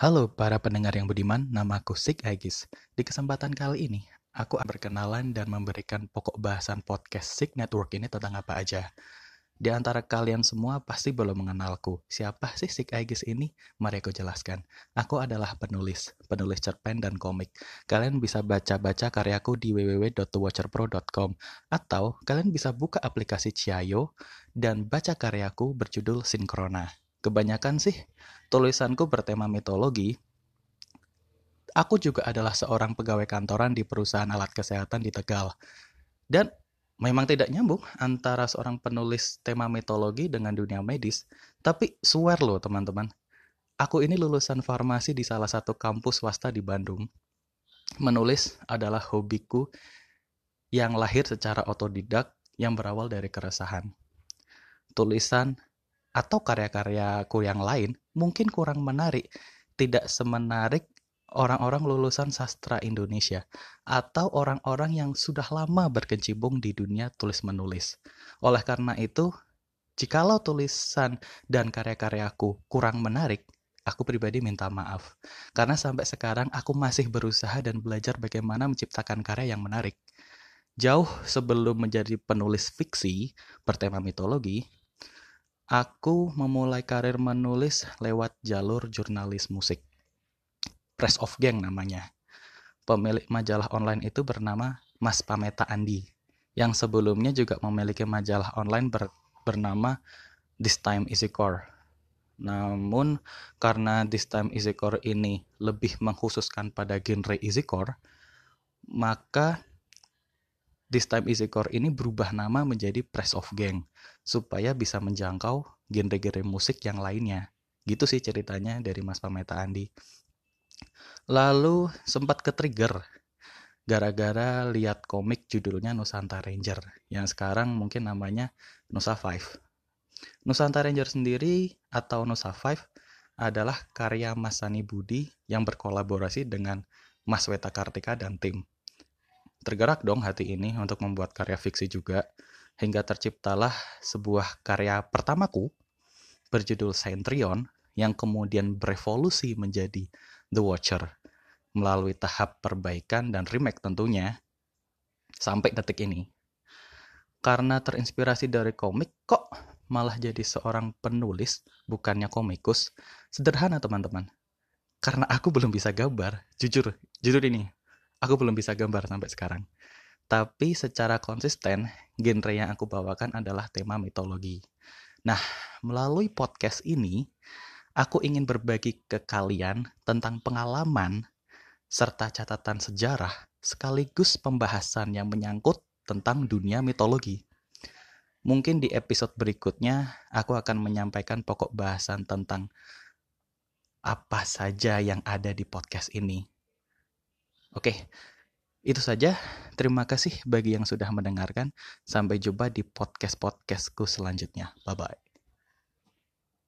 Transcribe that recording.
Halo para pendengar yang budiman, namaku Sik Agis. Di kesempatan kali ini, aku akan berkenalan dan memberikan pokok bahasan podcast Sik Network ini tentang apa aja. Di antara kalian semua pasti belum mengenalku. Siapa sih Sik Agis ini? Mari aku jelaskan. Aku adalah penulis, penulis cerpen dan komik. Kalian bisa baca-baca karyaku di www.watcherpro.com atau kalian bisa buka aplikasi Ciayo dan baca karyaku berjudul Sinkrona. Kebanyakan sih tulisanku bertema mitologi. Aku juga adalah seorang pegawai kantoran di perusahaan alat kesehatan di Tegal. Dan memang tidak nyambung antara seorang penulis tema mitologi dengan dunia medis. Tapi swear loh teman-teman, aku ini lulusan farmasi di salah satu kampus swasta di Bandung. Menulis adalah hobiku yang lahir secara otodidak yang berawal dari keresahan. Tulisan atau karya-karyaku yang lain mungkin kurang menarik, tidak semenarik orang-orang lulusan sastra Indonesia atau orang-orang yang sudah lama berkecimpung di dunia tulis-menulis. Oleh karena itu, jikalau tulisan dan karya-karyaku kurang menarik, aku pribadi minta maaf. Karena sampai sekarang aku masih berusaha dan belajar bagaimana menciptakan karya yang menarik. Jauh sebelum menjadi penulis fiksi bertema mitologi, Aku memulai karir menulis lewat jalur jurnalis musik. Press of Gang namanya. Pemilik majalah online itu bernama Mas Pameta Andi, yang sebelumnya juga memiliki majalah online ber, bernama This Time Easy Core. Namun karena This Time Easy Core ini lebih mengkhususkan pada genre easy core, maka This Time Easy Core ini berubah nama menjadi Press of Gang supaya bisa menjangkau genre-genre musik yang lainnya. Gitu sih ceritanya dari Mas Pameta Andi. Lalu sempat ke-trigger gara-gara lihat komik judulnya Nusantara Ranger yang sekarang mungkin namanya Nusa Five. Nusantara Ranger sendiri atau Nusa Five adalah karya Mas Sani Budi yang berkolaborasi dengan Mas Weta Kartika dan tim. Tergerak dong hati ini untuk membuat karya fiksi juga, hingga terciptalah sebuah karya pertamaku berjudul Centurion yang kemudian berevolusi menjadi The Watcher melalui tahap perbaikan dan remake tentunya sampai detik ini. Karena terinspirasi dari komik, kok malah jadi seorang penulis, bukannya komikus. Sederhana teman-teman. Karena aku belum bisa gambar, jujur, jujur ini, aku belum bisa gambar sampai sekarang. Tapi secara konsisten, genre yang aku bawakan adalah tema mitologi. Nah, melalui podcast ini, aku ingin berbagi ke kalian tentang pengalaman serta catatan sejarah sekaligus pembahasan yang menyangkut tentang dunia mitologi. Mungkin di episode berikutnya aku akan menyampaikan pokok bahasan tentang apa saja yang ada di podcast ini. Oke, itu saja. Terima kasih bagi yang sudah mendengarkan. Sampai jumpa di podcast-podcastku selanjutnya. Bye-bye.